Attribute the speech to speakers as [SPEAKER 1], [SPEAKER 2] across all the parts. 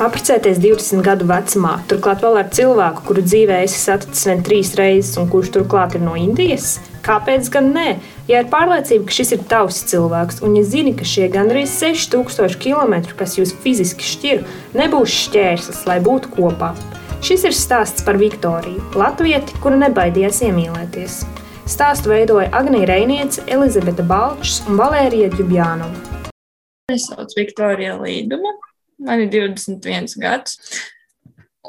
[SPEAKER 1] Apprecēties 20 gadu vecumā, turklāt vēl ar cilvēku, kuru dzīvē esi saticis vien trīs reizes, un kurš turklāt ir no Indijas? Kāpēc gan nē? Ja ir pārliecība, ka šis ir tavs cilvēks, un ja zini, ka šie gandrīz 6000 km, kas jūs fiziski šķir, nebūs šķērslis, lai būtu kopā. Šis ir stāsts par Viktoriju, latvieti, kura nebaidījās iemīlēties. Stāstu veidoja Agnija Reiniece, Elizabete Balčs un Valērija Džubjānova.
[SPEAKER 2] Es sauc Viktorija Līduma, man ir 21 gads.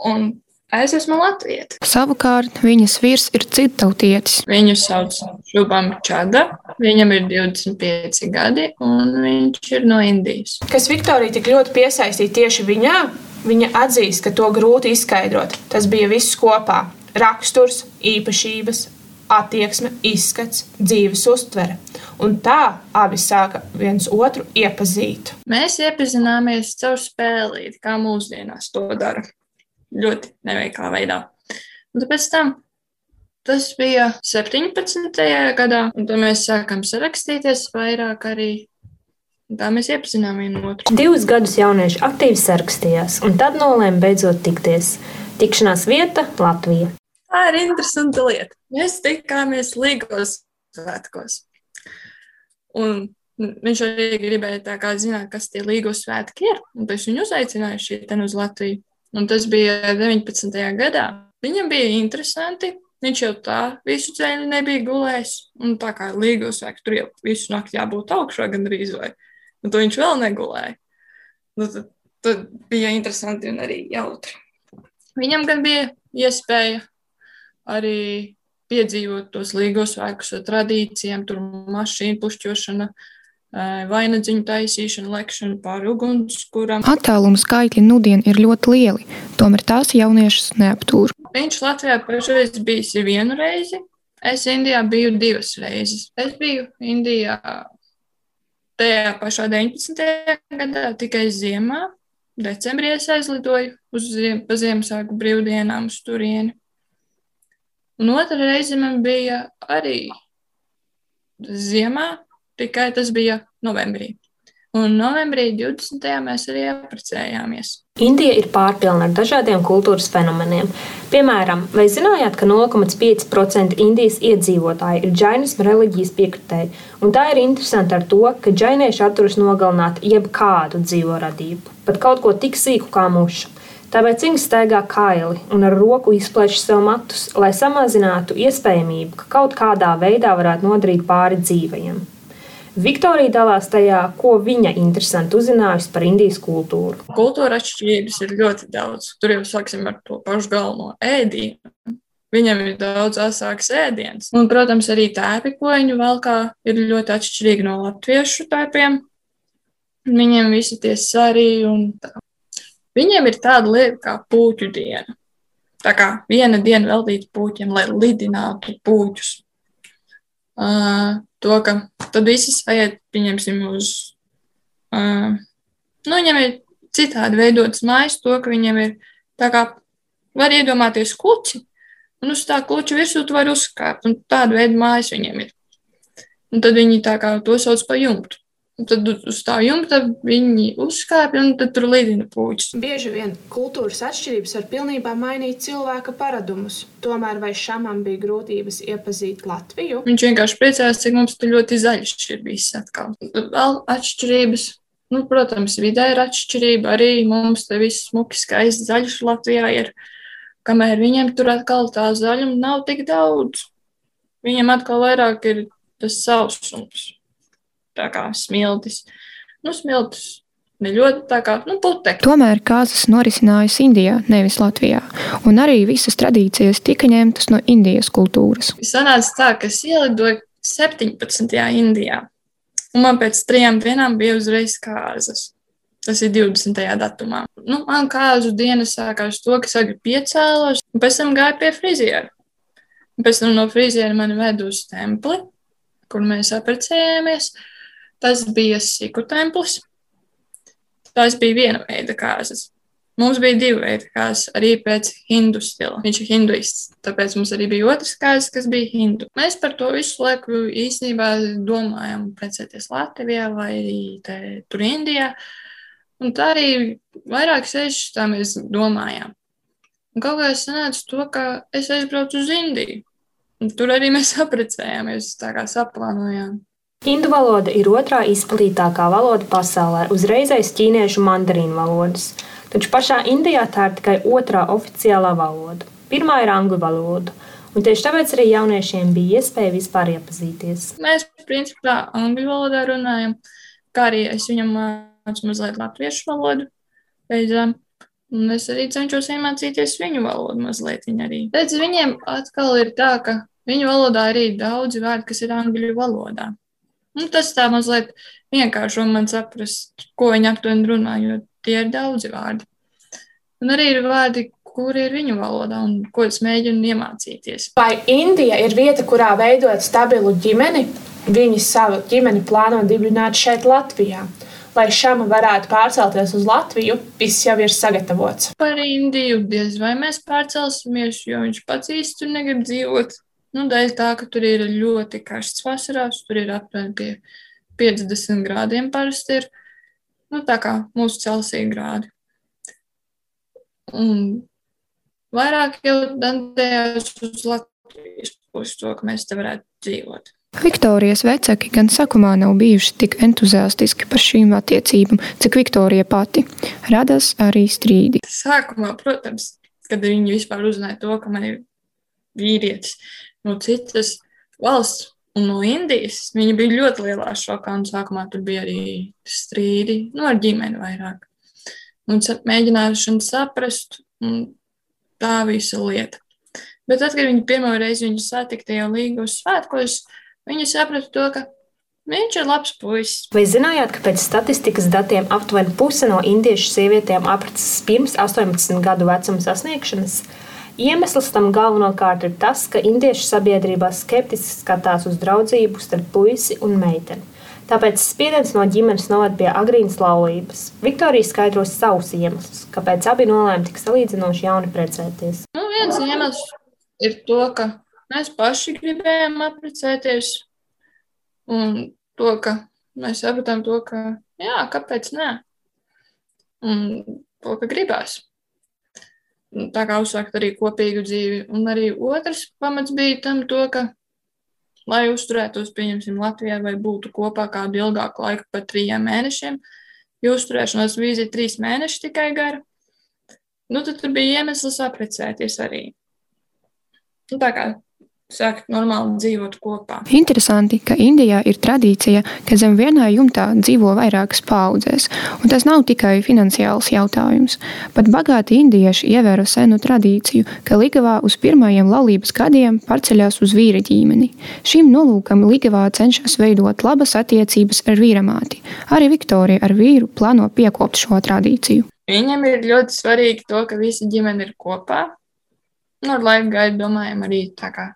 [SPEAKER 2] Un Es esmu Latvijas.
[SPEAKER 3] Savukārt viņas vīrs ir citautietis.
[SPEAKER 2] Viņu sauc Šubam Čada. Viņam ir 25 gadi, un viņš ir no Indijas.
[SPEAKER 4] Kas Viktorija tik ļoti piesaistīja tieši viņā, viņa atzīst, ka to grūti izskaidrot. Tas bija viss kopā - raksturs, īpašības, attieksme, izskats, dzīves uztvere. Un tā abi sāka viens otru iepazīt.
[SPEAKER 2] Mēs iepazināmies caur spēlīti, kā mūsdienās to dara. Ļoti neveiklā veidā. Un pēc tam tas bija 17. gadā, un tad mēs sākām sarakstīties vairāk arī. Tā mēs iepazinām vienu otru.
[SPEAKER 1] Divus gadus jaunieši aktīvi sarakstījās, un tad nolēma beidzot tikties. Tikšanās vieta - Latvija.
[SPEAKER 2] Tā ir interesanta lieta. Mēs tikāmies Līgos svētkos. Un viņš arī gribēja kā, zināt, kas tie Līgos svētki ir. Es viņu uzaicināju šeit uz Latviju. Un tas bija 19. gadā. Viņam bija interesanti. Viņš jau tā visu ceļu nebija gulējis. Un tā kā Līgos svētki tur jau visu nakti jābūt augšā gandrīz vai. Un to viņš vēl negulēja. Nu, tad, tad bija interesanti un arī jautri. Viņam gan bija iespēja arī piedzīvot tos līgos svētkus ar tradīcijām, tur mašīnu pušķošana, vainadziņu taisīšana, lekšana pāri ugunskuram.
[SPEAKER 3] Attāluma skaitļi nudien ir ļoti lieli, tomēr tās jauniešus neaptūr.
[SPEAKER 2] Viņš Latvijā pašreiz bijis vienu reizi, es Indijā biju divas reizes. Es biju Indijā tajā pašā 19. gadā, tikai ziemā. Decembrī es aizlidoju uz ziem, Ziemassvētku brīvdienām uz turieni. Un otra reize man bija arī ziemā, tikai tas bija novembrī. Un novembrī 20. mēs arī apprecējāmies.
[SPEAKER 1] Indija ir pārpilna ar dažādiem kultūras fenomeniem. Piemēram, vai zinājāt, ka 0,5% Indijas iedzīvotāji ir džainismu reliģijas piekritēji? Un tā ir interesanti ar to, ka džainieši atturas nogalināt jebkādu dzīvo radību, pat kaut ko tik sīku kā mušu. Tāpēc viņi staigā kaili un ar roku izplēš sev matus, lai samazinātu iespējamību, ka kaut kādā veidā varētu nodarīt pāri dzīvajiem. Viktorija dalās tajā, ko viņa interesanti uzzinājusi par Indijas kultūru.
[SPEAKER 2] Kultūra atšķirības ir ļoti daudz. Tur jau sāksim ar to pašu galveno ēdienu. Viņam ir daudz asāks ēdiens. Un, protams, arī tēpi, ko viņi valkā, ir ļoti atšķirīgi no latviešu tēpiem. Viņiem visi tie sarī un tā. Viņiem ir tāda lieta kā puķu diena. Tā kā viena diena veltīta puķiem, lai lidinātu puķus. Uh, to, ka tad visi aiziet, pieņemsim, uz. Uh, nu, viņam ir citādi veidotas mājas, to, ka viņam ir tā kā var iedomāties kuci, un uz tā kuča virsū tu vari uzkāpt, tāda veida mājas viņiem ir. Un tad viņi tā kā to sauc par jumtu. Tad uz tā jumta viņi uzkāpja un tur lidina puķis.
[SPEAKER 4] Bieži vien kultūras atšķirības var pilnībā mainīt cilvēka paradumus. Tomēr vai šāmam bija grūtības iepazīt Latviju?
[SPEAKER 2] Viņš vienkārši priecājās, cik mums tur ļoti zaļš ir bijis atkal. Vēl atšķirības. Nu, protams, vidē ir atšķirība. Arī mums te viss smuki, skaisti zaļš Latvijā ir. Kamēr viņiem tur atkal tā zaļuma nav tik daudz. Viņam atkal vairāk ir tas sausums tā kā smiltis. Nu, smiltis ne ļoti tā kā nu, putekļi.
[SPEAKER 3] Tomēr kāzas norisinājās Indijā, nevis Latvijā, un arī visas tradīcijas tika ņemtas no Indijas kultūras.
[SPEAKER 2] Sanāca tā, ka es ielidoju 17. Indijā, un man pēc trijām dienām bija uzreiz kāzas. Tas ir 20. datumā. Nu, man kāzu diena sākās to, ka es agri piecēlos, un pēc tam gāju pie friziera. Un pēc tam no friziera mani ved uz templi, kur mēs apprecējāmies. Tas bija Siku templis. Tas bija viena veida kāzas. Mums bija divi veidi kāzas, arī pēc hindu stila. Viņš ir hinduists, tāpēc mums arī bija otrs kāzas, kas bija hindu. Mēs par to visu laiku īstenībā domājam precēties Latvijā vai arī te, tur Indijā. Un tā arī vairāk sešas tā mēs domājām. Un kaut kā es sanācu to, ka es aizbraucu uz Indiju. Un tur arī mēs apprecējāmies, tā kā saplānojām.
[SPEAKER 1] Indu valoda ir otrā izplatītākā valoda pasaulē, uzreiz aiz ķīniešu mandarīnu valodas. Taču pašā Indijā tā ir tikai otrā oficiālā valoda. Pirmā ir angļu valoda. Un tieši tāpēc arī jauniešiem bija iespēja vispār iepazīties.
[SPEAKER 2] Mēs, principā, angļu valodā runājam, kā arī es viņam mācu mazliet latviešu valodu beidzām. Un es arī cenšos iemācīties viņu valodu mazliet arī. Redz, viņiem atkal ir tā, ka viņu valodā arī ir daudzi vārdi, kas ir angļu valodā. Un tas tā mazliet vienkāršo man saprast, ko viņi aptuveni runā, jo tie ir daudzi vārdi. Un arī ir vārdi, kur ir viņu valodā un ko es mēģinu iemācīties.
[SPEAKER 4] Vai Indija ir vieta, kurā veidot stabilu ģimeni? Viņi savu ģimeni plāno dibināt šeit, Latvijā. Lai šāma varētu pārcelties uz Latviju, viss jau ir sagatavots.
[SPEAKER 2] Par Indiju diez vai mēs pārcelsimies, jo viņš pats īsti negrib dzīvot. Nu, dēļ tā, ka tur ir ļoti karsts vasarās, tur ir aptuveni pie 50 grādiem parasti ir. Nu, tā kā mūsu Celsija grādi. Un vairāk jau dantējās uz Latvijas pusi to, ka mēs te varētu dzīvot.
[SPEAKER 3] Viktorijas vecāki gan sākumā nav bijuši tik entuziastiski par šīm attiecībām, cik Viktorija pati. Radās arī strīdi.
[SPEAKER 2] Sākumā, protams, kad viņi vispār uzzināja to, ka man ir vīrietis no citas valsts un no Indijas, viņi bija ļoti lielā šokā. Un sākumā tur bija arī strīdi, nu, ar ģimeni vairāk. Un mēģināšana saprast, tā visa lieta. Bet tad, kad viņi pirmo reizi viņu satika tajā līgos svētkos, viņi saprata to, ka viņš ir labs puisis.
[SPEAKER 1] Vai zinājāt, ka pēc statistikas datiem aptuveni puse no indiešu sievietēm apprecas pirms 18 gadu vecuma sasniegšanas? Iemesls tam galvenokārt ir tas, ka indiešu sabiedrībā skeptiski skatās uz draudzību starp puisi un meiteni. Tāpēc spiediens no ģimenes noved pie agrīnas laulības. Viktorija skaidros savus iemeslus, kāpēc abi nolēma tik salīdzinoši jauni precēties.
[SPEAKER 2] Nu, viens iemesls ir to, ka mēs paši gribējām apprecēties, un to, ka mēs sapratām to, ka jā, kāpēc nē, un to, ka gribās. Tā kā uzsākt arī kopīgu dzīvi. Un arī otrs pamats bija tam, to, ka lai uzturētos, pieņemsim, Latvijā vai būtu kopā kādu ilgāku laiku, pat trījiem mēnešiem. Jo uzturēšanās vīzija trīs mēneši tikai gara. Nu, tad tur bija iemesls apprecēties arī. Nu, tā kā sākt normāli dzīvot kopā.
[SPEAKER 3] Interesanti, ka Indijā ir tradīcija, ka zem vienā jumtā dzīvo vairākas paudzes, un tas nav tikai finansiāls jautājums. Pat bagāti indieši ievēro senu tradīciju, ka Ligavā uz pirmajiem laulības gadiem pārceļās uz vīra ģimeni. Šim nolūkam Ligavā cenšas veidot labas attiecības ar vīramāti. Arī Viktorija ar vīru plāno piekopt šo tradīciju.
[SPEAKER 2] Viņam ir ļoti svarīgi to, ka visa ģimene ir kopā. Nu, ar laiku gaidu domājam arī tā kā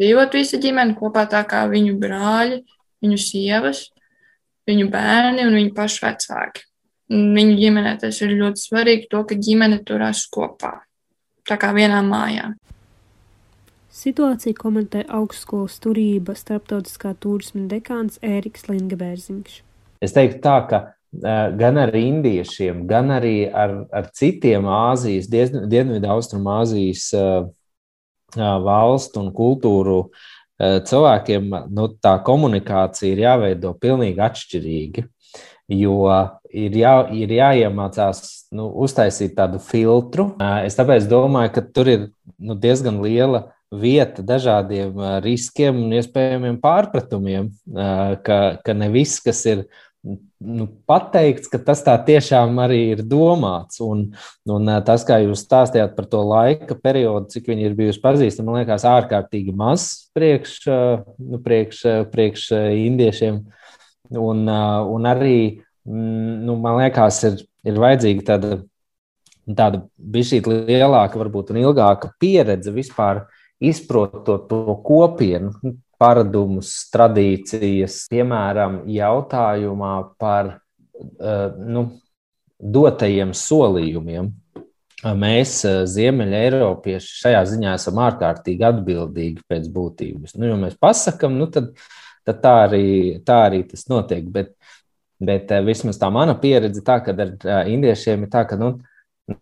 [SPEAKER 2] dzīvot visa ģimene kopā, tā kā viņu brāļi, viņu sievas, viņu bērni un viņu pašu vecāki. Viņu ģimenē tas ir ļoti svarīgi, to, ka ģimene turās kopā, tā kā vienā mājā.
[SPEAKER 1] Situāciju komentē augstskolas turība starptautiskā turisma dekāns Ēriks Lingabērziņš.
[SPEAKER 5] Es teiktu tā, ka gan ar indiešiem, gan arī ar, ar citiem Āzijas, Dienvidu Austrumāzijas valstu un kultūru cilvēkiem nu, tā komunikācija ir jāveido pilnīgi atšķirīgi. Jo ir, jā, ir jāiemācās nu, uztaisīt tādu filtru. Es tāpēc domāju, ka tur ir nu, diezgan liela vieta dažādiem riskiem un iespējamiem pārpratumiem, ka, ka ne viss, kas ir nu, pateikts, ka tas tā tiešām arī ir domāts. Un, un tas, kā jūs stāstījāt par to laika periodu, cik viņi ir bijusi pazīstami, man liekas, ārkārtīgi maz priekš, nu, priekš, priekš indiešiem. Un, un arī, nu, man liekas, ir, ir vajadzīga tāda, tāda bišķīt lielāka, varbūt, un ilgāka pieredze vispār izprotot to kopienu paradumus, tradīcijas, piemēram, jautājumā par eh, nu, dotajiem solījumiem. Mēs, eh, Ziemeļa Eiropieši, šajā ziņā esam ārkārtīgi atbildīgi pēc būtības. Nu, ja mēs pasakām, nu, tad, tad tā, arī, tā arī tas notiek. Bet Bet vismaz tā mana pieredze, tā, kad ar indiešiem ir tā, ka, nu,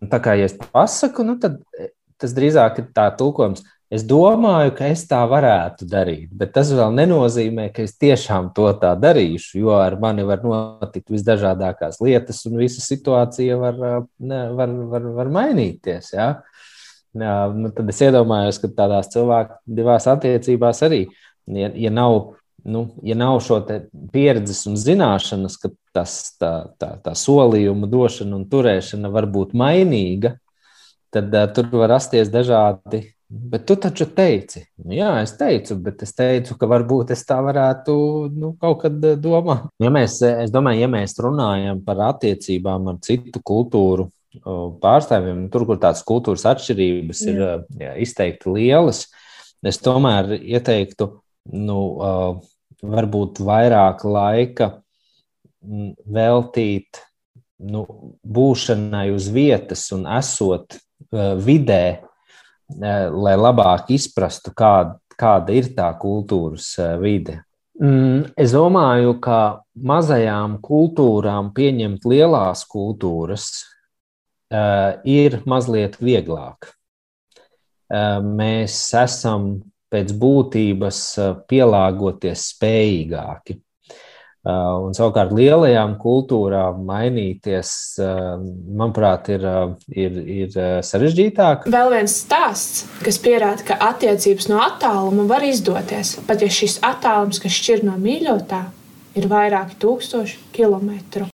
[SPEAKER 5] tā kā ja es pasaku, nu, tad tas drīzāk ir tā tulkojums. Es domāju, ka es tā varētu darīt, bet tas vēl nenozīmē, ka es tiešām to tā darīšu, jo ar mani var notikt visdažādākās lietas, un visa situācija var, var, var, var mainīties. Ja? Jā, nu tad es iedomājos, ka tādās cilvēku divās attiecībās arī, ja, ja nav, nu, ja nav šo pieredzes un zināšanas, ka tas, tā, tā, tā solījuma došana un turēšana var būt mainīga, tad uh, tur var rasties dažādi Bet tu taču teici, nu jā, es teicu, bet es teicu, ka varbūt es tā varētu nu, kaut kad eh, domāt. Ja mēs, eh, es domāju, ja mēs runājam par attiecībām ar citu kultūru pārstāvjiem, tur, kur tādas kultūras atšķirības jā. ir jā, izteikti lielas, es tomēr ieteiktu, nu, varbūt vairāk laika mm, veltīt nu, būšanai uz vietas un esot vidē, lai labāk izprastu, kāda, kāda ir tā kultūras vide. Mm, es domāju, ka mazajām kultūrām pieņemt lielās kultūras ir mazliet vieglāk. Mēs esam pēc būtības pielāgoties spējīgāki. Uh, un savukārt lielajām kultūrām mainīties, uh, manuprāt, ir, uh, ir, ir sarežģītāk.
[SPEAKER 4] Vēl viens stāsts, kas pierāda, ka attiecības no attāluma var izdoties. Pat ja šis attālums, kas šķir no mīļotā, ir vairāki tūkstoši kilometru.